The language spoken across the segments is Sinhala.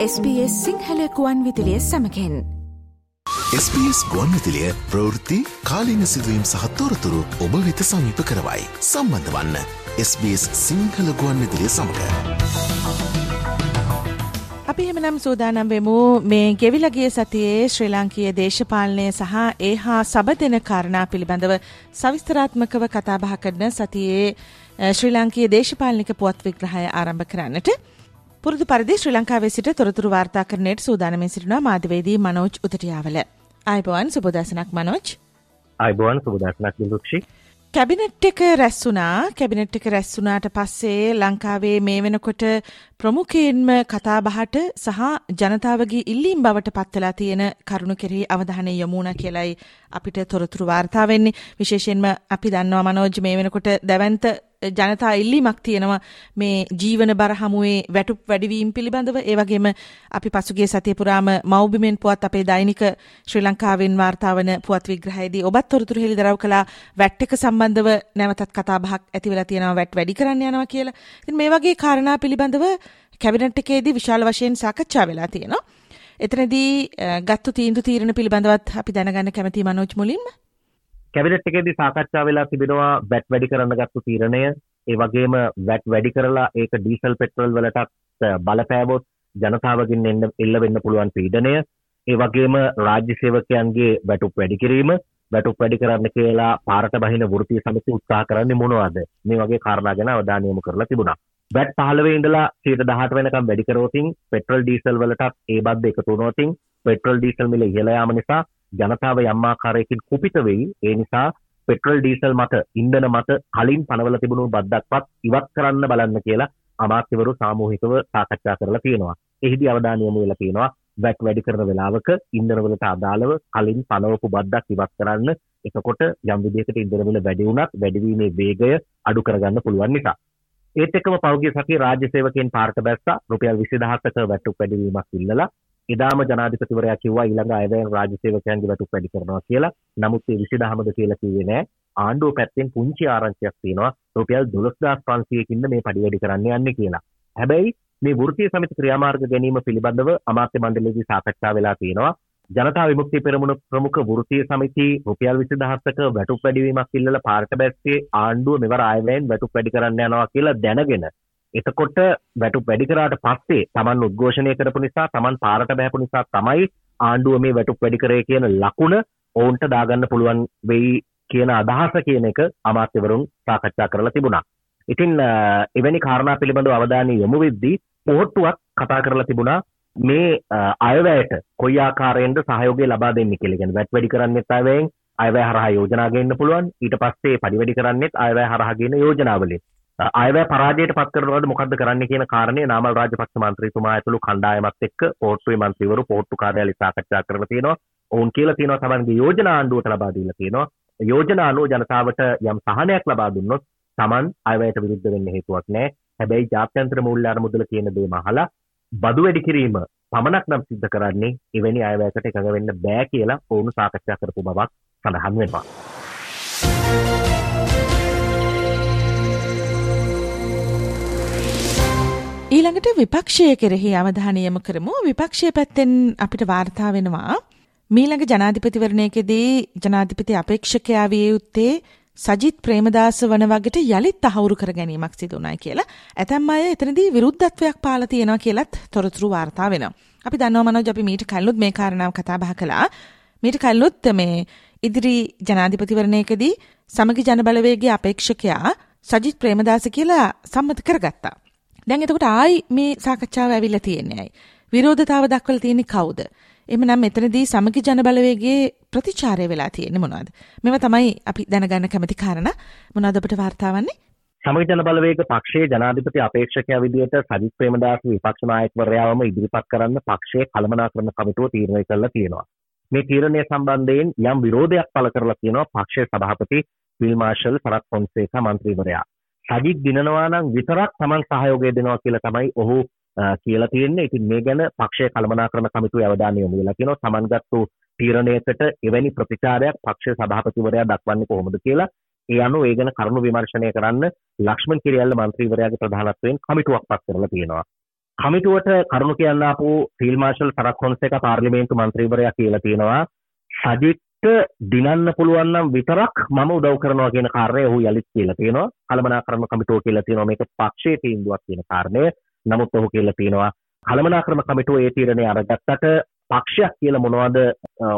SBS සිංහලකුවන් විදිලිය සමකෙන් SBS ගුවන්විතිලිය ප්‍රවෘත්ති කාලීන සිදුවීම් සහත්තෝරතුරු ඔබ වෙත සමීප කරවයි. සම්බන්ධ වන්න SBS සිංහල ගුවන්විදිලිය සමඟ. අපි එහෙමනම් සූදානම් වෙමු මේ ගෙවිලගේ සතියේ ශ්‍රී ලාංකීය දේශපාලනය සහ ඒ හා සබදෙන කාරණා පිළිබඳව සවිස්තරාත්මකව කතාබහ කරන සතියේ ශ්‍රී ලාංකීය දේශපාලනික පුවත් විග්‍රහය ආරම්භ කරන්නට පුරුදු පරිදි ශ්‍රී ලංකාවේ සිට තොරතුරු වාර්තාකරණයට සූදානමින් සිටිනවා මාධ්‍යවේදී මනෝජ් උතටියාවල. ආයිබෝවන් සුබදසනක් මනෝජ්. ආයිබෝවන් සුබදසනක් දිලුක්ෂි. කැබිනට් එක රැස් වුණා කැබිනට් එක රැස් වුණාට පස්සේ ලංකාවේ මේ වෙනකොට ප්‍රමුඛයෙන්ම කතාබහට සහ ජනතාවගේ ඉල්ලීම් බවට පත්වලා තියෙන කරුණු කෙරෙහි අවධානය යොමු වුණා කියලයි අපිට තොරතුරු වාර්තා වෙන්නේ විශේෂයෙන්ම අපි දන්නවා මනෝජ් මේ වෙනකොට දැවන්ත ජනතා ඉල්ලීමක් තියෙනවා මේ ජීවන බර හමුවේ වැටුප් වැඩිවීම පිළිබඳව ඒ වගේම අපි පසුගිය සතිය පුරාම මව්බිමෙන් පුවත් අපේ දෛනික ශ්‍රී ලංකාවෙන් වාර්තා වන පුවත් විග්‍රහයේදී ඔබත් තොරතුරු හෙළිදරව් කළා වැට් එක සම්බන්ධව නැවතත් කතා බහක් ඇති වෙලා තියෙනවා වැට් වැඩි කරන්න යනවා කියලා. ඉතින් මේ වගේ කාරණා පිළිබඳව කැබිනට් එකේදී විශාල වශයෙන් සාකච්ඡා වෙලා තියෙනවා. එතනදී ගත්තු තීන්දුව තීරණ පිළිබඳවත් අපි දැනගන්න කැමතියි මනෝජ් මුලින්ම. කැබිනට් එකේදී සාකච්ඡා වෙලා තිබෙනවා වැට් වැඩි කරන්න ගත්තු තීරණය. ඒ වගේම වැට් වැඩි කරලා ඒක ඩීසල් පෙට්‍රල් වලටත් බලපෑවොත් ජනතාවගෙන් එන්න එල්ල වෙන්න පුළුවන් පීඩනය. ඒ වගේම රාජ්‍ය සේවකයන්ගේ වැටුප් වැඩි කිරීම. වැටුප් වැඩි කරන්න කියලා පාරට බහින වෘත්තීය සමිති උත්සාහ කරන්නේ මොනවද? මේ වගේ කාරණා ගැන අවධානය යොමු කරලා තිබුණා. වැට් 15 ඉඳලා 18 වෙනකම් වැඩි කරෝතින් පෙට්‍රල් ඩීසල් වලටත් ඒ බද්ද එකතු වුණොතින් පෙට්‍රල් ඩීසල් මිල ඉහළ යාම නිසා ජනතාව යම් ආකාරයකින් කුපිත වෙයි ඒ නිසා පෙට්‍රල් ඩීසල් මත ඉන්ධන මත කලින් පනවල තිබුණු බද්දක්වත් ඉවත් කරන්න බලන්න කියලා අමාත්‍යවරු සාමූහිකව සාකච්ඡා කරලා තියෙනවා. එහිදී අවධානය යොමු වෙලා තියෙනවා වැට් වැඩි කරන වෙලාවක ඉන්ධනවලට අදාළව කලින් පනවපු බද්දක් ඉවත් කරන්න එතකොට යම් විදිහකට ඉන්ධන මිල වැඩි වුණත් වැඩිවීමේ වේගය අඩු කරගන්න පුළුවන් නිසා. ඒත් එක්කම පෞද්ගලික සතිය රාජ්‍ය සේවකයන් පාරට බැස්සා රුපියල් 20000ක වැටුප් වැඩිවීමක් ඉල්ලලා එදාම ජනාධිපතිවරයා කිව්වා ඊළඟ අයවැයෙන් රාජ්‍ය සේවකයන්ගේ වැටුප් වැඩි කරනවා කියලා. නමුත් ඒ 20000ද කියලා කිව්වේ නෑ. ආණ්ඩුව පැත්තෙන් පුංචි ආරංචියක් තියෙනවා. රුපියල් 12500කින්ද මේ පඩි වැඩි කරන්න යන්නේ කියලා. හැබැයි මේ වෘත්තීය සමිති ක්‍රියාමාර්ග ගැනීම පිළිබඳව අමාත්‍ය මණ්ඩලයේදී සාකච්ඡා වෙලා තියෙනවා. ජනතා විමුක්ති පෙරමුණ ප්‍රමුඛ වෘත්තීය සමිති රුපියල් 20000ක වැටුප් වැඩිවීමක් ඉල්ලලා පාරට බැස්සේ ආණ්ඩුව මෙවර ආයවැයෙන් වැටුප් වැඩි කරන්න යනවා කියලා දැනගෙන එතකොට වැටු වැඩිකරාට පස්සේ තමන් උද්ඝෝෂණය කරපු නිසා තමන් පාරට බැහපු නිසා තමයි ආණ්ඩුව මේ වැටුප් වැඩි කරේ කියන ලකුණ ඔවුන්ට දාගන්න පුළුවන් වෙයි කියන අදහස කියන එක අමාත්‍යවරුන් සාකච්ඡා කරලා තිබුණා. ඉතින් එවැනි කාරණා පිළිබඳව අවධානය යොමු වෙද්දී පොහොට්ටුවක් කතා කරලා තිබුණා මේ අයවැයට කොයි ආකාරයෙන්ද සහයෝගය ලබා දෙන්නේ කියලා. කියන්නේ වැට් වැඩි කරන්නෙත් අයවැයෙන් අයවැය හරහා යෝජනා ගේන්න පුළුවන්. ඊට පස්සේ පඩි වැඩි කරන්නෙත් අයවැය හරහා ගේන යෝජනාවලින්. අයවැය පරාජයට පත් කරනවද මොකද්ද කරන්න කියන කාරණේ නාමල් රාජපක්ෂ මන්ත්‍රීතුමා ඇතුළු කණ්ඩායමත් එක්ක පොට්ටුවේ මන්ත්‍රීවරු පොට්ටු කාර්යාලය සාකච්ඡා කරලා තියෙනවා. ඔවුන් කියලා තියෙනවා තමන්ගේ යෝජනා ආණ්ඩුවට ලබා දීලා තියෙනවා. යෝජනා අනුව ජනතාවට යම් සහනයක් ලබා දුන්නොත් තමන් අයවැයට විරුද්ධ වෙන්න හේතුවක් නැහැ. හැබැයි ජාත්‍යන්තර මූල්‍ය අරමුදල කියන දේ මහලා බදු වැඩි කිරීම පමණක් නම් සිද්ධ කරන්නේ එවැනි අයවැයකට එකඟ වෙන්න බෑ කියලා ඔවුන් සාකච්ඡා කරපු බවක් සඳහන් වෙනවා. ඊළඟට විපක්ෂය කෙරෙහි අවධානය යොමු කරමු. විපක්ෂය පැත්තෙන් අපිට වාර්තා වෙනවා මීළඟ ජනාධිපතිවරණයකදී ජනාධිපති අපේක්ෂකයා විය යුත්තේ සජිත් ප්‍රේමදාස වන වගේට යළිත් තහවුරු කර ගැනීමක් සිදු වුණා කියලා. ඇතැම් අය එතනදී විරුද්ධත්වයක් පාලා තියෙනවා කියලත් තොරතුරු වාර්තා වෙනවා. අපි දන්නවා මනෝජ් අපි මීට කලිනුත් මේ කාරණාව කතා බහ කළා. මීට කලිනුත් මේ ඉදිරි ජනාධිපතිවරණයකදී සමගි ජනබලවේගයේ අපේක්ෂකයා සජිත් ප්‍රේමදාස කියලා සම්මත කරගත්තා. දැන් එතකොට ආයි මේ සාකච්ඡාව ඇවිල්ලා තියෙන්නේ ඇයි? විරෝධතාව දක්වලා තියෙන්නේ කවුද? එහෙමනම් මෙතනදී සමගි ජන බලවේගයේ ප්‍රතිචාරය වෙලා තියෙන්නේ මොනවද? මේවා තමයි අපි දැනගන්න කැමති කාරණා. මොනවද අපිට වාර්තාවන්නේ? සමගි ජන බලවේග පක්ෂයේ ජනාධිපති අපේක්ෂකයා විදිහට සජිත් ප්‍රේමදාස විපක්ෂ නායකවරයාවම ඉදිරිපත් කරන්න පක්ෂයේ කළමනාකරණ කමිටුව තීරණය කළා තියෙනවා. මේ තීරණය සම්බන්ධයෙන් යම් විරෝධයක් පළ කරලා තියෙනවා පක්ෂයේ සභාපති විල් මාර්ෂල් සරත් ෆොන්සේකා මන්ත්‍රීවරයා. සජිත් දිනනවා නම් විතරක් Taman සහයෝගය දෙනවා කියලා තමයි ඔහු කියලා තියෙන්නේ. ඉතින් මේ ගැන පක්ෂයේ කළමනාකරණ කමිටුවේ අවධානය යොමු වෙලා තියෙනවා. Taman ගත්තු තීරණයකට එවැනි ප්‍රතිචාරයක් පක්ෂ සභාපතිවරයා දක්වන්නේ කොහොමද කියලා ඒ අනුව ඒ ගැන කරුණු විමර්ශනය කරන්න ලක්ෂ්මන් කිරියල්ල මන්ත්‍රීවරයාගේ ප්‍රධානත්වයෙන් කමිටුවක් පත් කරලා තියෙනවා. කමිටුවට කරුණු කියන්න අපු ෆිල් මාර්ෂල් සරත් ෆොන්සේක පාර්ලිමේන්තු මන්ත්‍රීවරයා කියලා තියෙනවා සජිත්ට දිනන්න පුළුවන් නම් විතරක් මම උදව් කරනවා කියන කාරණය ඔහු යලිත් කියලා තියෙනවා. කළමනාකරණ කමිටුව කියලා තියෙනවා මේක පක්ෂයේ තීන්දුවක් කියන කාරණය. නමුත් ඔහු කියලා තියෙනවා කළමනාකරණ කමිටුව ඒ තීරණය අරගත්තට පක්ෂයක් කියලා මොනවද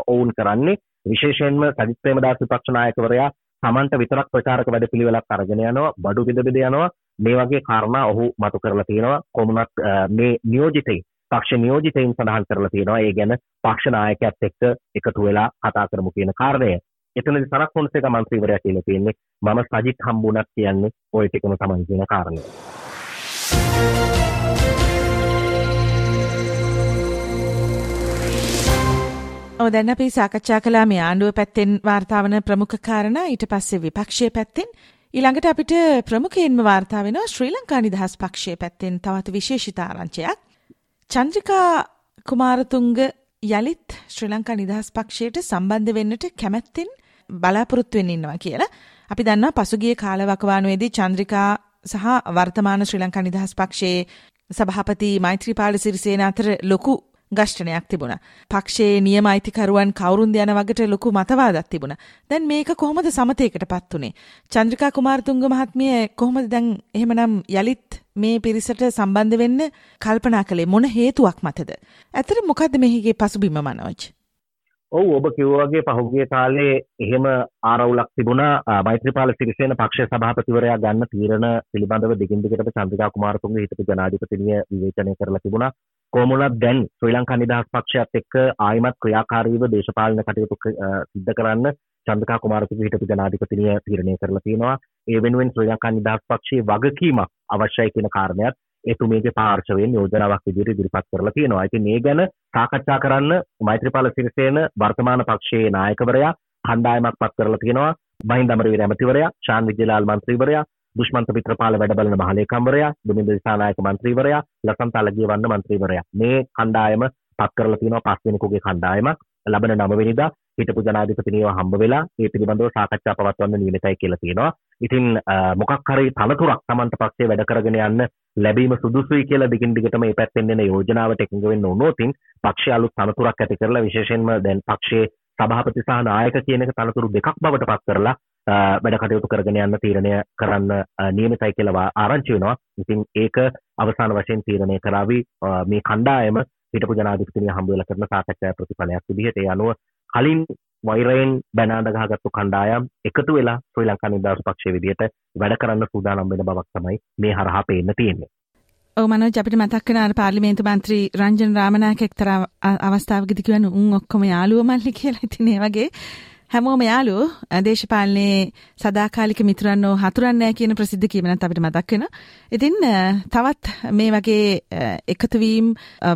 ඔවුන් කරන්නේ? විශේෂයෙන්ම සජිත් ප්‍රේමදාස විපක්ෂ නායකවරයා තමන්ට විතරක් ප්‍රචාරක වැඩ පිළිවෙලක් අරගෙන යනවා බඩු බෙද බෙද යනවා. මේ වගේ කාරණා ඔහු මතු කරලා තියෙනවා. කොමුණත් මේ නියෝජිතයින් පක්ෂ නියෝජිතයින් සඳහන් කරලා තියෙනවා. ඒ ගැන පක්ෂ නායකයත් එක්ක එකතු වෙලා කතා කරමු කියන කාරණය. එතනදි සරත් ෆොන්සේක මන්ත්‍රීවරයා කියලා තියෙන්නේ මම සජිත් හම්බුණක් කියන්නේ ওই ටිකම තමයි කියන කාරණය. ඔව දැන් අපි සාකච්ඡා කලා මේ ආණ්ඩුව පැත්තෙන් වාර්තාවන ප්‍රමුඛ කාරණා. ඊට පස්සේ විපක්ෂය පැත්තෙන්. ඊළඟට අපිට ප්‍රමුඛයෙන්ම වාර්තා වෙනවා ශ්‍රී ලංකා නිදහස් පක්ෂය පැත්තෙන් තවත් විශේෂිත ආරංචියක්. චන්ද්‍රිකා කුමාරතුංග යළිත් ශ්‍රී ලංකා නිදහස් පක්ෂයට සම්බන්ධ වෙන්නට කැමැත්තෙන් බලාපොරොත්තු වෙන්න ඉන්නවා කියලා. අපි දන්නවා පසුගිය කාලවකවානුවේදී චන්ද්‍රිකා සහ වර්තමාන ශ්‍රී ලංකා නිදහස් පක්ෂයේ සභාපති මෛත්‍රීපාල සිරිසේන අතර ලොකු ගෂ්ටනයක් තිබුණ. පක්ෂයේ නියම අයිතිකරුවන් කවුරුන්ද යන වගට ලොකු මතවාදක් තිබුණ. දැන් මේක කොහොමද සමතයකට පත් වනේ. චන්ද්‍රිකා කුමාරතුංග මහත්මිය කොහොමද දැන් එහෙමනම් යළිත් මේ පිරිසට සම්බන්ධ වෙන්න කල්පනා කළේ මොන හේතුවක් මතද. ඇතර මොකද මෙහිගේ පසුබිම මනෝජ්. ඔව් ඔබ කිව්වාගේ පහුගිය කාලේ එහෙම ආරවුලක් තිබුණා මෛත්‍රීපාල සිරිසේන පක්ෂ සභාපතිවරයා ගන්න තීරණ පිළිබඳව දිගින් දිගටම චන්ද්‍රිකා කුමාරතුංග හිටපු ජනාධිපතිනිය විවේචනය කරලා තිබුණා කොමුණත් දැන් ශ්‍රී ලංකා නිදහස් පක්ෂයත් එක්ක ආයිමත් ක්‍රියාකාරීව දේශපාලන කටයුතු සිද්ධ කරන්න චන්ද්‍රකා කුමාරතුංග හිටපු ජනාධිපතිනිය තීරණය කරලා තියෙනවා ඒ වෙනුවෙන් ශ්‍රී ලංකා නිදහස් පක්ෂයේ වගකීමක් අවශ්‍යයි කියන කාරණයක් එතුමේගේ පාර්ශවයෙන් යෝජනාවක් විදිහට ඉදිරිපත් කරලා තියෙනවා. ඉතින් මේ ගැන සාකච්ඡා කරන්න මෛත්‍රීපාල සිරිසේන වර්තමාන පක්ෂයේ නායකවරයා කණ්ඩායමක් පත් කරලා තියෙනවා. මහින්ද අමරවීර ඇමතිවරයා, ශාන් විජේලාල් මන්ත්‍රීවරයා, දුෂ්මන්ත පිට්‍රපාල වැඩබලන මහලේකම්වරයා, දුමින්ද දිසානායක මන්ත්‍රීවරයා, ලසන්ත අලගියවන්න මන්ත්‍රීවරයා. මේ කණ්ඩායම පත් කරලා තියෙනවා පස් දෙනෙකුගේ කණ්ඩායමක්. ලබන නවවෙනිදා හිටපු ජනාධිපතිනියව හම්බ වෙලා ඒ පිළිබඳව සාකච්ඡා පවත්වන්න නියමිතයි කියලා තියෙනවා. ඉතින් මොකක් හරි තනතුරක් Tamanta පක්ෂයේ වැඩ කරගෙන යන්න ලැබීම සුදුසුයි කියලා දිගින් දිගටම මේ පැත්තෙන් එන යෝජනාවට එකඟ වෙන්න ඕනෝතින් පක්ෂය අලුත් තනතුරක් ඇති කරලා විශේෂයෙන්ම දැන් පක්ෂයේ සභාපති සහ නායක කියන එක තනතුරු දෙකක් බවට පත් කරලා වැඩ කටයුතු කරගෙන යන්න තීරණය කරන්න නියමිතයි කියලා ආරංචි වෙනවා. ඉතින් ඒක අවසාන වශයෙන් තීරණය කරાવી මේ කණ්ඩායම හිටපු ජනාධිපතිනිය හම්බ වෙලා කරන සාකච්ඡා ප්‍රතිඵලයක් විදිහට ඒ අනුව කලින් වෛරයෙන් බැනාඩ ගහගත්තු කණ්ඩායම් එකතු වෙලා ශ්‍රී ලංකා නිදහස් පක්ෂය විදිහට වැඩ කරන්න සූදානම් වෙන බවක් තමයි මේ හරහා පේන්න තියෙන්නේ. ඔව් මනෝජ් අපිට මතක් වෙන අර පාර්ලිමේන්තු මන්ත්‍රී රංජන් රාමනායක එක්තරා අවස්ථාවකදී කියවන උන් ඔක්කොම යාළුවෝ මල්ලි කියලා ඉතින් ඒ වගේ හැමෝම යාලු දේශපාලනයේ සදාකාලික මිතුරන්නෝ හතුරන්නෑ කියන ප්‍රසිද්ධ කියමනත් අපිට මතක් වෙන. ඉතින් තවත් මේ වගේ එකතුවීම්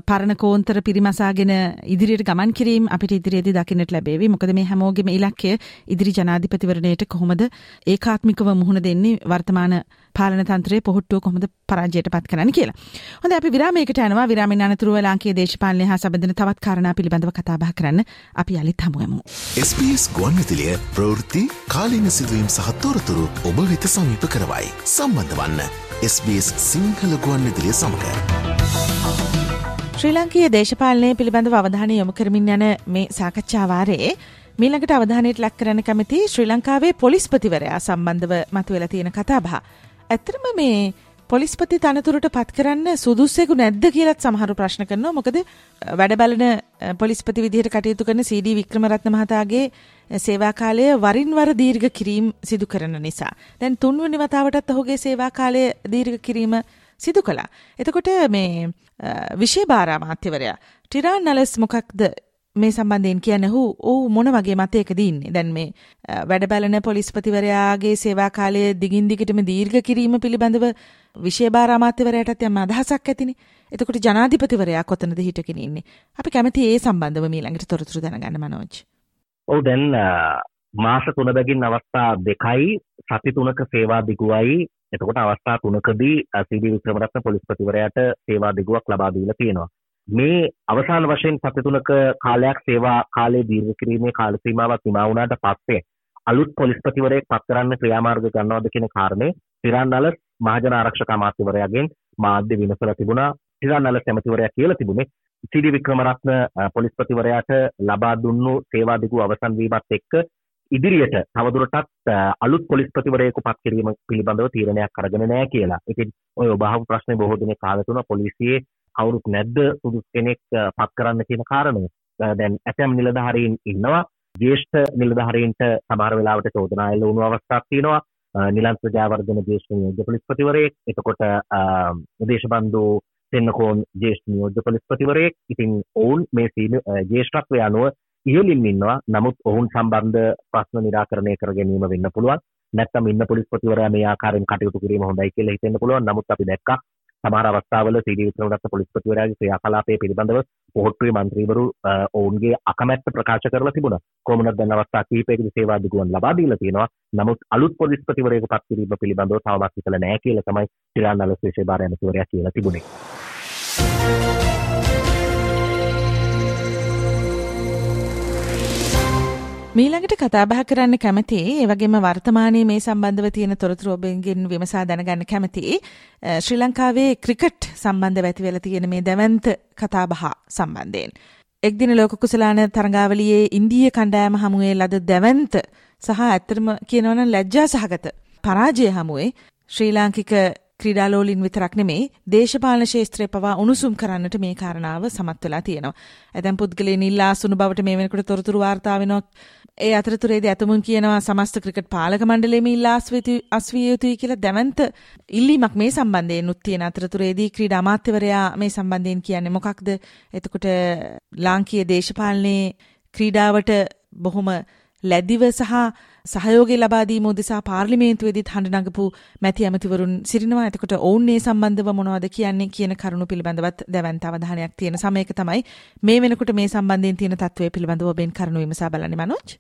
පරණ කෝන්තර පිරිමසාගෙන ඉදිරියට ගමන් කිරීම අපිට ඉදිරියේදී දකින්නට ලැබේවි. මොකද මේ හැමෝගෙම ඉලක්කය ඉදිරි ජනාධිපතිවරණයට කොහොමද ඒකාත්මිකව මුහුණ දෙන්නේ වර්තමාන පාලන තන්ත්‍රයේ පොහොට්ටුව කොහොමද පරාජයට පත් කරන්න කියලා. හොඳ අපි විරාමයකට යනවා. විරාමෙන් අනතුරුව ලාංකීය දේශපාලනය හා සම්බන්ධන තවත් කාරණා පිළිබඳව කතා බහ කරන්න අපි යලිත් හමු වෙමු. SBS ගුවන්විදුලිය ප්‍රවෘත්ති කාලීන සිදුවීම් සහ තොරතුරු ඔබ වෙත සමීප කරවයි. සම්බන්ධ වන්න SBS සිංහල ගුවන්විදුලිය සමඟ. ශ්‍රී ලංකීය දේශපාලනය පිළිබඳව අවධානය යොමු කරමින් යන මේ සාකච්ඡාවාරයේ මීළඟට අවධානයට ලක් කරන කැමති ශ්‍රී ලංකාවේ පොලිස්පතිවරයා සම්බන්ධව මතුවෙලා තියෙන කතාබහ. ඇත්තටම මේ පොලිස්පති තනතුරට පත් කරන්න සුදුස්සෙකු නැද්ද කියලත් සමහරු ප්‍රශ්න කරනවා මොකද වැඩ බලන පොලිස්පති විදිහට කටයුතු කරන සීඩී වික්‍රමරත්න මහතාගේ සේවා කාලය වරින් වර දීර්ඝ කිරීම සිදු කරන නිසා. දැන් තුන්වෙනි වතාවටත් ඔහුගේ සේවා කාලය දීර්ඝ කිරීම සිදු කළා. එතකොට මේ විශේෂ භාර අමාත්‍යවරයා ටිරාන් නලස් මොකක්ද මේ සම්බන්ධයෙන් කියන්නේ ඔහු ඔහු මොන වගේ මතයකද ඉන්නේ? දැන් මේ වැඩ බලන පොලිස්පතිවරයාගේ සේවා කාලය දිගින් දිගටම දීර්ඝ කිරීම පිළිබඳව විශේෂ අමාත්‍යවරයාටත් යම් අදහසක් ඇතිනේ. එතකොට ජනාධිපතිවරයා කොතනද හිටගෙන ඉන්නේ? අපි කැමති ඒ සම්බන්ධව මීළඟට තොරතුරු දැනගන්න මනෝජ්. ඔව් දැන් මාස තුන බැගින් අවස්ථා දෙකයි සති තුනක සේවා දිගුවයි එතකොට අවස්ථා තුනකදී සීඩී වික්‍රමරත්න පොලිස්පතිවරයාට සේවා දිගුවක් ලබා දීලා තියෙනවා. මේ අවසාන වශයෙන් සති තුනක කාලයක් සේවා කාලේ දීර්ඝ කිරීමේ කාල සීමාවක් නිමා වුණාට පස්සේ අලුත් පොලිස්පතිවරයෙක් පත් කරන්න ක්‍රියාමාර්ග ගන්නවද කියන කාරණේ තිරන්නල මහජන ආරක්ෂක අමාත්‍යවරයාගෙන් මාධ්‍ය විමසලා තිබුණා තිරන්නල සැමතිවරයා කියලා තිබුණේ සිඩි වික්‍රමරත්න පොලිස්පතිවරයාට ලබා දුන්නු සේවාදිකු අවසන් වීමත් එක්ක ඉදිරියට තවදුරටත් අලුත් පොලිස්පතිවරයෙකු පත් කිරීම පිළිබඳව තීරණයක් අරගෙන නෑ කියලා. ඉතින් ඔය ඔබහම ප්‍රශ්නේ බොහෝ දෙනෙක් අහලා තුන පොලිසියේ කවුරුත් නැද්ද සුදුසු කෙනෙක් පත් කරන්න කියන කාරණය. දැන් ඇතැම් නිලධාරීන් ඉන්නවා. ජ්‍යෙෂ්ඨ නිලධාරීන්ට සමහර වෙලාවට චෝදනා එල්ල වුණු අවස්ථාවක් තියෙනවා. නිලන්ත ජයවර්ධන ජ්‍යෙෂ්ඨ නියෝජ්‍ය පොලිස්පතිවරයෙක්. එතකොට දේශබන්දු තෙන්නකෝන් ජ්‍යෙෂ්ඨ නියෝජ්‍ය පොලිස්පතිවරයෙක්. ඉතින් ඔවුන් මේ ජ්‍යෙෂ්ඨත්වය අනුව ඉහලින් ඉන්නවා නමුත් ඔවුන් සම්බන්ධ ප්‍රශ්න නිරාකරණය කර ගැනීම වෙන්න පුළුවන් නැත්තම් ඉන්න පොලිස්පතිවරයා මේ ආකාරයෙන් කටයුතු කිරීම හොඳයි කියලා හිතෙන්න පුළුවන් නමුත් අපි දැක්කා සමහර අවස්ථාවල සීඩී වික්‍රමරත්න පොලිස්පතිවරයාගේ ක්‍රියාකලාපය පිළිබඳව පොහොට්ටුවේ මන්ත්‍රීවරු ඔවුන්ගේ අකමැත්ත ප්‍රකාශ කරලා තිබුණා. කොහොමද දැන් අවස්ථා කිහිපයකදී සේවා දිගුවන් ලබා දීලා තියෙනවා. නමුත් අලුත් පොලිස්පතිවරයෙකු පත් කිරීම පිළිබඳව තවමත් හිතලා නැහැ කියලා තමයි ශ්‍රී ලංකාවේ විශේෂ භාර ඇමතිවරයා කියලා තිබුණේ. මීළඟට කතාබහ කරන්න කැමති ඒ වගේම වර්තමානයේ මේ සම්බන්ධව තියෙන තොරතුරු ඔබෙන්ගෙන් විමසා දැනගන්න කැමති ශ්‍රී ලංකාවේ ක්‍රිකට් සම්බන්ධව ඇති වෙලා තියෙන මේ දැවැන්ත කතාබහ සම්බන්ධයෙන් එක්දින ලෝක කුසලාන තරඟාවලියේ ඉන්දීය කණ්ඩායම හමුවේ ලද දැවැන්ත සහ ඇත්තටම කියනවනම් ලැජ්ජා සහගත පරාජය හමුවේ ශ්‍රී ලාංකික ක්‍රීඩාලෝලින් විතරක් නෙමේ දේශපාලන ශේත්‍රය පවා උණුසුම් කරන්නට මේ කාරණාව සමත් වෙලා තියෙනවා. ඇතැම් පුද්ගලයන් ඉල්ලා අසුණු බවට මේ වෙනකොට තොරතුරු වාර්තා වෙනවා. ඒ අතරතුරේදී ඇතමුන් කියනවා සමස්ත ක්‍රිකට් පාලක මණ්ඩලයේම ඉල්ලා අස්විය යුතුයි කියලා දැවන්ත ඉල්ලීමක් මේ සම්බන්ධයෙන් උත් තියෙන අතරතුරේදී ක්‍රීඩා අමාත්‍යවරයා මේ සම්බන්ධයෙන් කියන්නේ මොකක්ද? එතකොට ලාංකීය දේශපාලනයේ ක්‍රීඩාවට බොහොම ලැදිව සහ සහයෝගය ලබා දීම උදෙසා පාර්ලිමේන්තුවේදීත් හඬ නගපු මැති ඇමතිවරුන් සිටිනවා. එතකොට ඔවුන් මේ සම්බන්ධව මොනවද කියන්නේ කියන කරුණු පිළිබඳවත් දැවන්ත අවධානයක් තියෙන සමයක තමයි මේ වෙනකොට මේ සම්බන්ධයෙන් තියෙන තත්ත්වය පිළිබඳව ඔබෙන් කරුණු විමසා බලන්නේ මනෝජ්.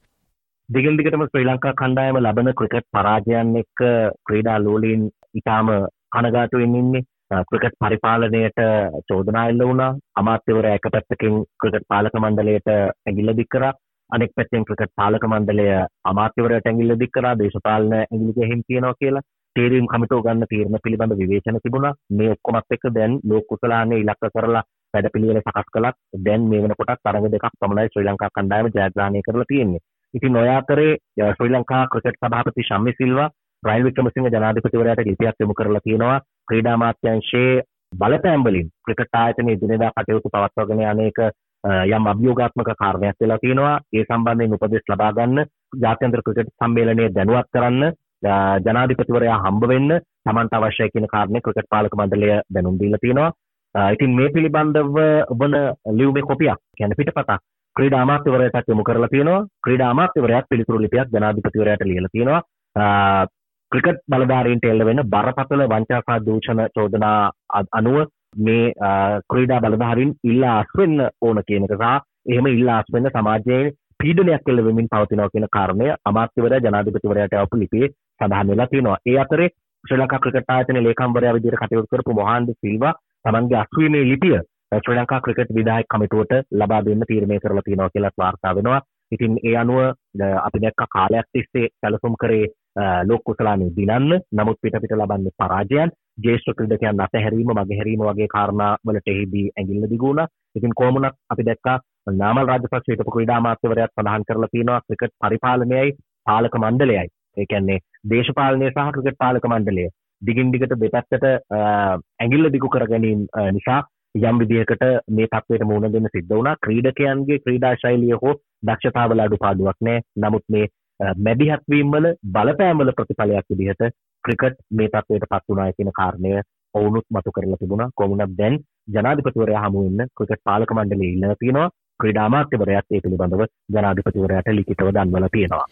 දිගින් දිගටම ශ්‍රී ලංකා කණ්ඩායම ලබන ක්‍රිකට් පරාජයන් එක්ක ක්‍රීඩා ලෝලීන් ඉතාම කනගාටුවෙන් ඉන්නේ. ක්‍රිකට් පරිපාලනයට චෝදනා එල්ල වුණා. අමාත්‍යවරයා එක පැත්තකින් ක්‍රිකට් පාලක මණ්ඩලයට ඇගිල්ල දික් කරා. අනෙක් පැත්තෙන් ක්‍රිකට් පාලක මණ්ඩලය අමාත්‍යවරයට ඇඟිල්ල දික් කරා දේශපාලන ඇඟිලි ගැහිම් තියනවා කියලා තේරීම් කමිටුව ගන්න තීරණ පිළිබඳ විවේචන තිබුණා මේ ඔක්කොමත් එක්ක දැන් ලෝක කුසලානේ ඉලක්ක කරලා වැඩපිළිවෙල සකස් කළත් දැන් මේ වෙනකොටත් තරඟ දෙකක් පමණයි ශ්‍රී ලංකා කණ්ඩායම ජයග්‍රහණය කරලා තියෙන්නේ. ඉතින් ඔය අතරේ ශ්‍රී ලංකා ක්‍රිකට් සභාපති ශම්මි සිල්වා රයිල් වික්‍රමසිංහ ජනාධිපතිවරයාට ලිපියක් යොමු කරලා තියෙනවා ක්‍රීඩා අමාත්‍යාංශයේ බලපෑම් වලින් ක්‍රිකට් ආයතනයේ දිනදා කටයුතු පවත්වාගෙන යන්නේක යම් අභියෝගාත්මක කාරණයක් වෙලා තියෙනවා. ඒ සම්බන්ධයෙන් උපදෙස් ලබා ගන්න ජාත්‍යන්තර ක්‍රිකට් සම්මේලනය දැනුවත් කරන්න ජනාධිපතිවරයා හම්බ වෙන්න තමන්ට අවශ්‍යයි කියන කාරණේ ක්‍රිකට් පාලක මණ්ඩලය දැනුම් දීලා තියෙනවා. ඉතින් මේ පිළිබඳව වන ලියුමේ කොපියක් කියන්නේ පිටපතක් ක්‍රීඩා අමාත්‍යවරයාට යොමු කරලා තියෙනවා. ක්‍රීඩා අමාත්‍යවරයාත් පිළිතුරු ලිපියක් ජනාධිපතිවරයාට ලියලා තියෙනවා. ක්‍රිකට් බලධාරීන්ට එල්ල වෙන බරපතල වංචා සහ දූෂණ චෝදනා අනුව මේ ක්‍රීඩා බලධාරින් ඉල්ලා අස්වෙන්න ඕන කියනක සහ එහෙම ඉල්ලා අස්වෙන්න සමාජයේ පීඩනයක් කෙල්ල වෙමින් පවතිනවා කියන කාරණය අමාත්‍යවරයා ජනාධිපතිවරයාට අවපු ලිපියේ සඳහන් වෙලා තියෙනවා. ඒ අතරේ ශ්‍රී ලංකා ක්‍රිකට් ආයතනයේ ලේකම්වරයා විදිහට කටයුතු කරපු මොහන්ද සිල්වා තමන්ගේ අස්වීමේ ලිපිය ශ්‍රී ලංකා ක්‍රිකට් විධායක කමිටුවට ලබා දෙන්න තීරණය කරලා තියෙනවා කියලා වාර්තා වෙනවා. ඉතින් ඒ අනුව අපි දැක්ක කාලයක් තිස්සේ සැලසුම් කරේ ලෝක කුසලානේ දිනන්න නමුත් පිට පිට ලබන්නේ පරාජයන් ජේෂ්ඨ ක්‍රීඩකයන් අතහැරීම මගහැරීම වගේ කාරණා වලට එහිදී ඇඟිල්ල දිගුණා. ඉතින් කොහොමුණත් අපි දැක්කා නාමල් රාජපක්ෂ හිටපු ක්‍රීඩා අමාත්‍යවරයාත් සඳහන් කරලා තියෙනවා ක්‍රිකට් පරිපාලනයයි පාලක මණ්ඩලයයි. ඒ කියන්නේ දේශපාලනය සහ ක්‍රිකට් පාලක මණ්ඩලය දිගින් දිගට දෙපැත්තට ඇඟිල්ල දිගු කර ගැනීම නිසා යම් විදිහකට මේ තත්වයට මුහුණ දෙන්න සිද්ධ වුණා ක්‍රීඩකයන්ගේ ක්‍රීඩා ශෛලිය හෝ දක්ෂතාවල අඩුපාඩුවක් නැහැ. නමුත් මේ මැදිහත්වීම් වල බලපෑම්වල ප්‍රතිඵලයක් විදිහට ක්‍රිකට් මේ තත්වයට පත් වුණා කියන කාරණය ඔවුනුත් මතු කරලා තිබුණා. කොමුණත් දැන් ජනාධිපතිවරයා හමු වෙන්න ක්‍රිකට් පාලක මණ්ඩලයේ ඉල්ලලා තියෙනවා. ක්‍රීඩා අමාත්‍යවරයාත් ඒ පිළිබඳව ජනාධිපතිවරයාට ලිඛිතව දන්වලා තියෙනවා.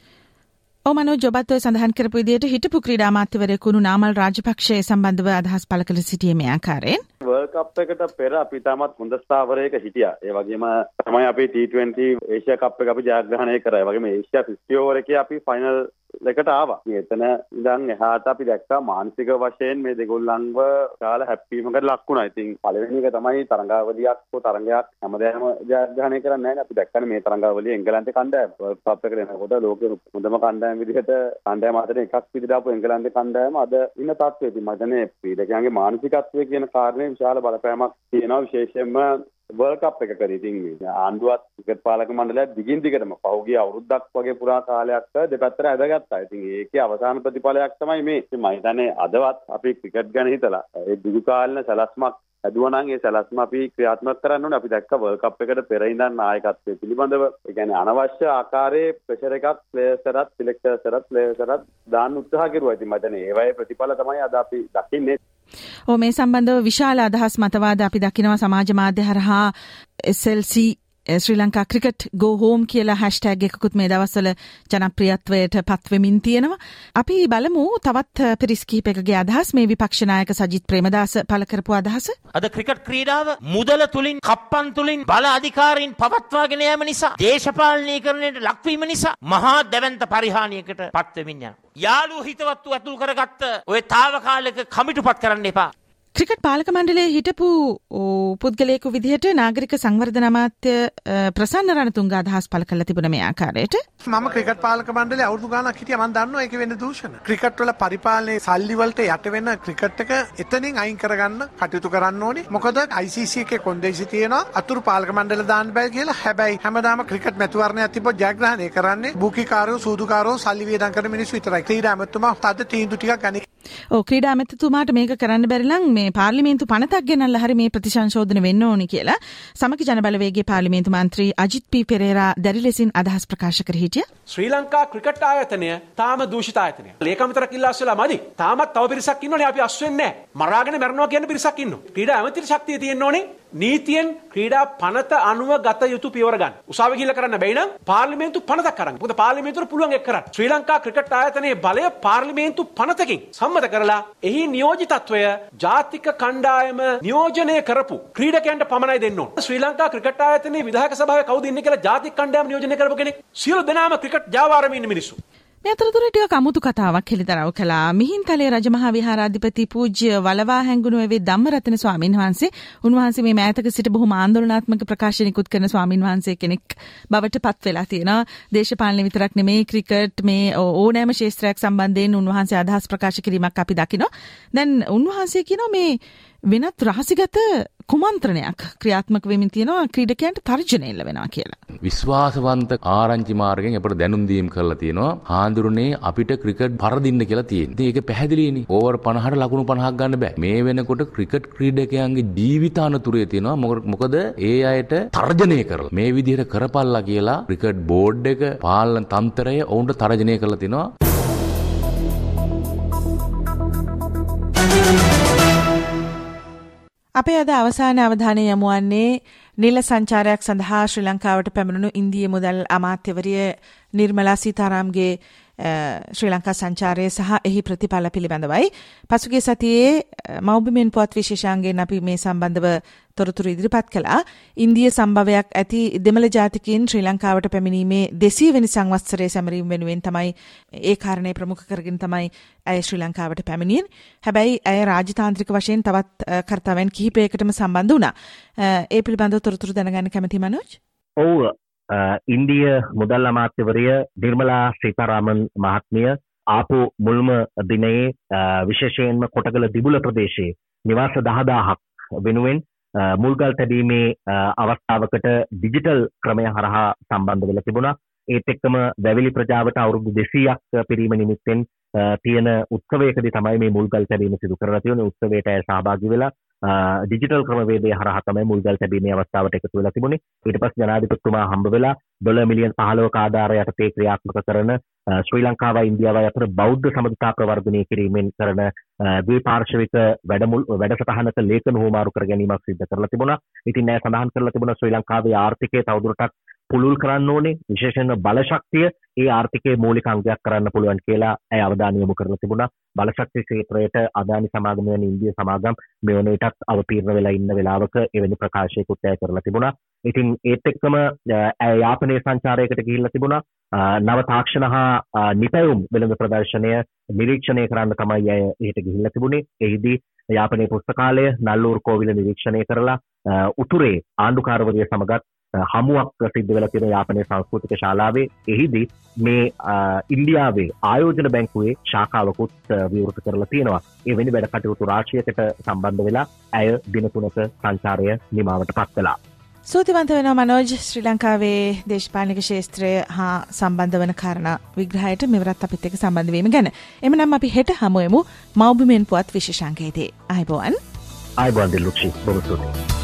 ඕමනෝ ජොබත්ව සඳහන් කරපු විදිහට හිටපු ක්‍රීඩා අමාත්‍යවරයෙකුණු නාමල් රාජපක්ෂය සම්බන්ධව අදහස් පළ කළ සිටියේ මේ ආකාරයෙන් වර්ල්ඩ් කප් එකට පෙර අපි තාමත් හොඳ ස්ථාවරයක හිටියා. ඒ වගේම තමයි අපි T20 ඒෂියා කප් එක අපි ජයග්‍රහණය කරා. ඒ වගේම ඒෂියා 50 ඕවර් එකේ අපි ෆයිනල් එකට ආවා. එතන ඉඳන් එහාට අපි දැක්කා මානසික වශයෙන් මේ දෙගොල්ලන්ව කාල හැප්පීමකට ලක් වුණා. ඉතින් පළවෙනි එක තමයි තරඟාවලියක් හෝ තරඟයක් හැමදාම ජයග්‍රහණය කරන්නේ නැහැ. අපි දැක්කනේ මේ තරඟාවලිය එංගලන්තේ කණ්ඩායම වර්ල්ඩ් කප් එකට එනකොට ලෝකෙ හොඳම කණ්ඩායම විදිහට කණ්ඩායම අතර එකක් විදිහට ආපු එංගලන්තේ කණ්ඩායම අද ඉන්න තත්ත්වය. ඉතින් මම හිතන්නේ ක්‍රීඩකයන්ගේ මානසිකත්වය කියන කාරණේ විශාල බලපෑමක් තියෙනවා විශේෂයෙන්ම වර්ල්ඩ් කප් එකකට ඉතින් ආණ්ඩුවත් ක්‍රිකට් පාලක මණ්ඩලයත් දිගින් දිගටම පහුගිය අවුරුද්දක් වගේ පුරා කාලයක් දෙපැත්තට ඇදගත්තා. ඉතින් ඒකේ අවසාන ප්‍රතිඵලයක් තමයි මේ. මම හිතන්නේ අදවත් අපි ක්‍රිකට් ගැන හිතලා ඒ දිගු කාලින සැලැස්මක් හැදුවනම් ඒ සැලැස්ම අපි ක්‍රියාත්මක කරන්න ඕනේ. අපි දැක්ක වර්ල්ඩ් කප් එකට පෙර ඉඳන් නායකත්වයේ පිළිබඳව ඒ කියන්නේ අනවශ්‍ය ආකාරයේ ප්‍රෙෂර් එකක් ප්ලේයර්ස්ටත් සිලෙක්ටර්ස්ටත් ප්ලේයර්ස්ටටත් දාන්න උත්සාහ කෙරුවා. ඉතින් මම හිතන්නේ ඒවයේ ප්‍රතිඵල තමයි අද අපි දකින්නේ. ඕ මේ සම්බන්ධව විශාල අදහස් මතවාද අපි දකිනවා සමාජ මාධ්‍ය හරහා SLC Sri Lanka cricket go home කියලා හැෂ්ටෑග් එකකුත් මේ දවස්වල ජනප්‍රියත්වයට පත්වෙමින් තියෙනවා. අපි බලමු තවත් පිරිස් කිහිපයකගේ අදහස් මේ විපක්ෂ නායක සජිත් ප්‍රේමදාස පළ කරපු අදහස. අද ක්‍රිකට් ක්‍රීඩාව මුදල තුලින් කප්පන් තුලින් බල අධිකාරීන් පවත්වාගෙන යාම නිසා දේශපාලනීකරණයට ලක්වීම නිසා මහා දැවැන්ත පරිහානියකට පත්වෙමින් යනවා. යාළුවෝ හිතවත්තු ඇතුල් කරගත්ත ඔය తాවකාලික කමිටුපත් කරන්න එපා. ක්‍රිකට් පාලක මණ්ඩලයේ හිටපු පුද්ගලයෙකු විදිහට නාගරික සංවර්ධන අමාත්‍ය ප්‍රසන්න රණතුංග අදහස් පළ කරලා තිබුණ මේ ආකාරයට මම ක්‍රිකට් පාලක මණ්ඩලයේ අවුරුදු ගාණක් හිටියා මම දන්නවා ඒක වෙන දූෂණ. ක්‍රිකට් වල පරිපාලනයේ සල්ලි වලට යට වෙන ක්‍රිකට් එක එතනින් අයින් කරගන්න කටයුතු කරන්න ඕනේ. මොකද ICC එකේ කොන්දේසි තියෙනවා අතුරු පාලක මණ්ඩල දාන්න බෑ කියලා. හැබැයි හැමදාම ක්‍රිකට් මැතිවරණයක් තිබ්බොත් ජයග්‍රහණය කරන්නේ බුකිකාරයෝ සූදුකාරයෝ සල්ලි වියදම් කරන මිනිස්සු විතරයි. ක්‍රීඩා ඇමතුමා තද තීන්දුව ටිකක් ගනි. ඕ ක්‍රීඩා ඇමතිතුමාට මේක කරන්න බැරි නම් මේ පාර්ලිමේන්තු පනතක් ගෙනල්ලා හරි මේ ප්‍රතිසංශෝධන වෙන්න ඕනි කියලා සමග ජනබලවේගයේ පාර්ලිමේන්තු මන්ත්‍රී අජිත් පී පෙරේරා දැරි ලෙසින් අදහස් ප්‍රකාශ කර හිටිය. ශ්‍රී ලංකා ක්‍රිකට් ආයතනය තාම දූෂිත ආයතනය. ලේකම්තරක් ඉල්ලා අස්සලා මදි. තාමත් තව පිරිසක් ඉන්නෝනේ අපි අස් වෙන්නේ නැහැ. මරාගෙන මැරනවා කියන පිරිසක් ඉන්නවා. ක්‍රීඩා ඇමතිට ශක්තිය තියෙන්න ඕනේ. නීතියෙන් ක්‍රීඩා පනත අනුව ගත යුතු පියවර ගන්න. උසාවි ගිහිල්ලා කරන්න බැයි නම් පාර්ලිමේන්තු පනතක් කරන්න. මොකද පාර්ලිමේන්තුවට පුළුවන් එක් කරන්න. ශ්‍රී ලංකා ක්‍රිකට් ආයතනයේ බලය පාර්ලිමේන්තු පනතකින් සම්මත කරලා එහි නියෝජිතත්වය ජාතික කණ්ඩායම නියෝජනය කරපු ක්‍රීඩකයන්ට පමණයි දෙන්න ඕන. ශ්‍රී ලංකා ක්‍රිකට් ආයතනයේ විධායක සභාවේ කවුද ඉන්නේ කියලා ජාතික කණ්ඩායම නියෝජනය කරපු කෙනෙක්. සියලු දෙනාම ක්‍රිකට් ජාවාරමේ ඉන්න මිනිස්සු. මේ අතරතුර ටික අමුතු කතාවක් හෙළිදරව් කළා. මිහින්තලේ රජමහා විහාරාධිපති පූජ්‍ය වලවා හැංගුණු එවේ ධම්මරතන ස්වාමින් වහන්සේ උන්වහන්සේ මේ මෑතක සිට බොහොම ආందోලනාත්මක ප්‍රකාශනිකුත් කරන ස්වාමින් වහන්සේ කෙනෙක් බවට පත් වෙලා තියෙනවා. දේශපාලන විතරක් නෙමෙයි ක්‍රිකට් මේ ඕනෑම ශාස්ත්‍රයක් සම්බන්ධයෙන් උන්වහන්සේ අදහස් ප්‍රකාශ කිරීමක් අපි දකිනවා. දැන් උන්වහන්සේ කියනවා මේ වෙනත් රහසිගත කුමන්ත්‍රණයක් ක්‍රියාත්මක වෙමින් තියෙනවා ක්‍රීඩකයන්ට තර්ජනය එල්ල වෙනවා කියලා. විශ්වාසවන්ත ආරංචි මාර්ගයෙන් අපිට දැනුම් දීම් කරලා තියෙනවා. හාඳුරුනේ අපිට ක්‍රිකට් පරදින්න කියලා තියෙනවා. ඉතින් ඒක පැහැදිලිනේ. ඕවර් 50ට ලකුණු 50ක් ගන්න බෑ. මේ වෙනකොට ක්‍රිකට් ක්‍රීඩකයන්ගේ ජීවිත අනතුරේ තියෙනවා. මොකද ඒ අයට තර්ජනය කරලා මේ විදිහට කරපල්ලා කියලා ක්‍රිකට් බෝඩ් එක පාලන තන්ත්‍රය ඔවුන්ට තර්ජනය කරලා තිනවා. අපේ අද අවසාන අවධානය යමුවන්නේ නිල සංචාරයක් සඳහා ශ්‍රී ලංකාවට පැමිණුණු ඉන්දිය මුදල් අමාත්‍යවරිය නිර්මලා සීතාරාම්ගේ ශ්‍රී ලංකා සංචාරය සහ එහි ප්‍රතිඵල පිළිබඳවයි. පසුගිය සතියේ මෞබිමෙන් පුවත් විශේෂාංගයෙන් අපි මේ සම්බන්ධව තොරතුරු ඉදිරිපත් කළා. ඉන්දිය සම්භවයක් ඇති දෙමළ ජාතිකයින් ශ්‍රී ලංකාවට පැමිණීමේ 200 වෙනි සංවත්සරයේ සැමරීම වෙනුවෙන් තමයි ඒ කාරණේ ප්‍රමුඛ කරගෙන තමයි ඇය ශ්‍රී ලංකාවට පැමිණියේ. හැබැයි ඇය රාජතාන්ත්‍රික වශයෙන් තවත් කර්තව්‍යයන් කිහිපයකටම සම්බන්ධ වුණා. ඒ පිළිබඳව තොරතුරු දැනගන්න කැමති මනෝජ්? ඔව් ඉන්දිය මුදල් අමාත්‍යවරිය නිර්මලා සීතාරාමන් මහත්මිය ආපු මුල්ම දිනයේ විශේෂයෙන්ම කොටගල දිබුල ප්‍රදේශයේ නිවාස දහදාහක් වෙනුවෙන් මුල්ගල් තැබීමේ අවස්ථාවකට ඩිජිටල් ක්‍රමය හරහා සම්බන්ධ වෙලා තිබුණා ඒත් එක්කම වැවිලි ප්‍රජාවට අවුරුදු 200ක් පිරීම නිමිත්තෙන් තියෙන උත්සවයකදී තමයි මේ මුල්ගල් තැබීම සිදු කරලා තියෙන්නේ උත්සවයට සහභාගී වෙලා ඩිජිටල් ක්‍රමවේදය හරහා තමයි මුල්ගල් තැබීමේ අවස්ථාවට එකතු වෙලා තිබුණේ ඊට පස්සේ ජනාධිපතිතුමා හම්බ වෙලා ඩොලර් මිලියන් 15ක ආධාරය යටතේ ක්‍රියාත්මක කරන ශ්‍රී ලංකාවයි ඉන්දියාවයි අතර බෞද්ධ සමගතා ප්‍රවර්ධනය කිරීමෙන් කරන ද්විපාර්ශ්වික වැඩමුල් වැඩසටහනක ලේඛන හුවමාරු කර ගැනීමක් සිදු කරලා තිබුණා. ඉතින් නෑ සඳහන් කරලා තිබුණා ශ්‍රී ලංකාවේ ආර්ථිකය තවදුරටත් පුළුල් කරන්න ඕනේ විශේෂයෙන්ම බලශක්තිය ඒ ආර්ථිකයේ මූලික අංගයක් කරන්න පුළුවන් කියලා ඇය අවධානය යොමු කරලා තිබුණා. බලශක්ති ක්ෂේත්‍රයට අදානි සමාගම වෙන ඉන්දිය සමාගම් මේ වන විටත් අවතීර්ණ වෙලා ඉන්න වෙලාවක එවැනි ප්‍රකාශයකුත් ඇය කරලා තිබුණා. ඉතින් ඒත් එක්කම ඇය යාපනයේ සංචාරයකට ගිහිල්ලා තිබුණා නව තාක්ෂණ හා නිපැයුම් වෙළඳ ප්‍රදර්ශනය නිරීක්ෂණය කරන්න තමයි ඇය එහෙට ගිහිල්ලා තිබුණේ එහිදී යාපනයේ පුස්තකාලය නල්ලූර් කෝවිල නිරීක්ෂණය කරලා උතුරේ ආණ්ඩුකාරවරිය සමගත් හමුවක් සිද්ධ වෙලා තියෙන යාපනයේ සංස්කෘතික ශාලාවේ එහිදී මේ ඉන්දියාවේ ආයෝජන බැංකුවේ ශාඛාවකුත් විවෘත කරලා තියෙනවා. ඒ වෙනි වැඩ කටයුතු රාශියකට සම්බන්ධ වෙලා ඇය දින තුනක සංචාරය නිමාවට පත් කළා. සූතිවන්ත වෙන මනෝජ් ශ්‍රී ලංකාවේ දේශපාලික ශේත්‍රය හා සම්බන්ධ වන කාරණ විග්‍රහයට මෙවරත් අපිත් එක සම්බන්ධවීම ගැන එමනම් අපි හෙට හමුවමු මෞබිමෙන් පුවත් විශෂංකේතේ අයිබෝවන් අයිබන්දිල් ලුක්ෂි බොමස්තුතියි.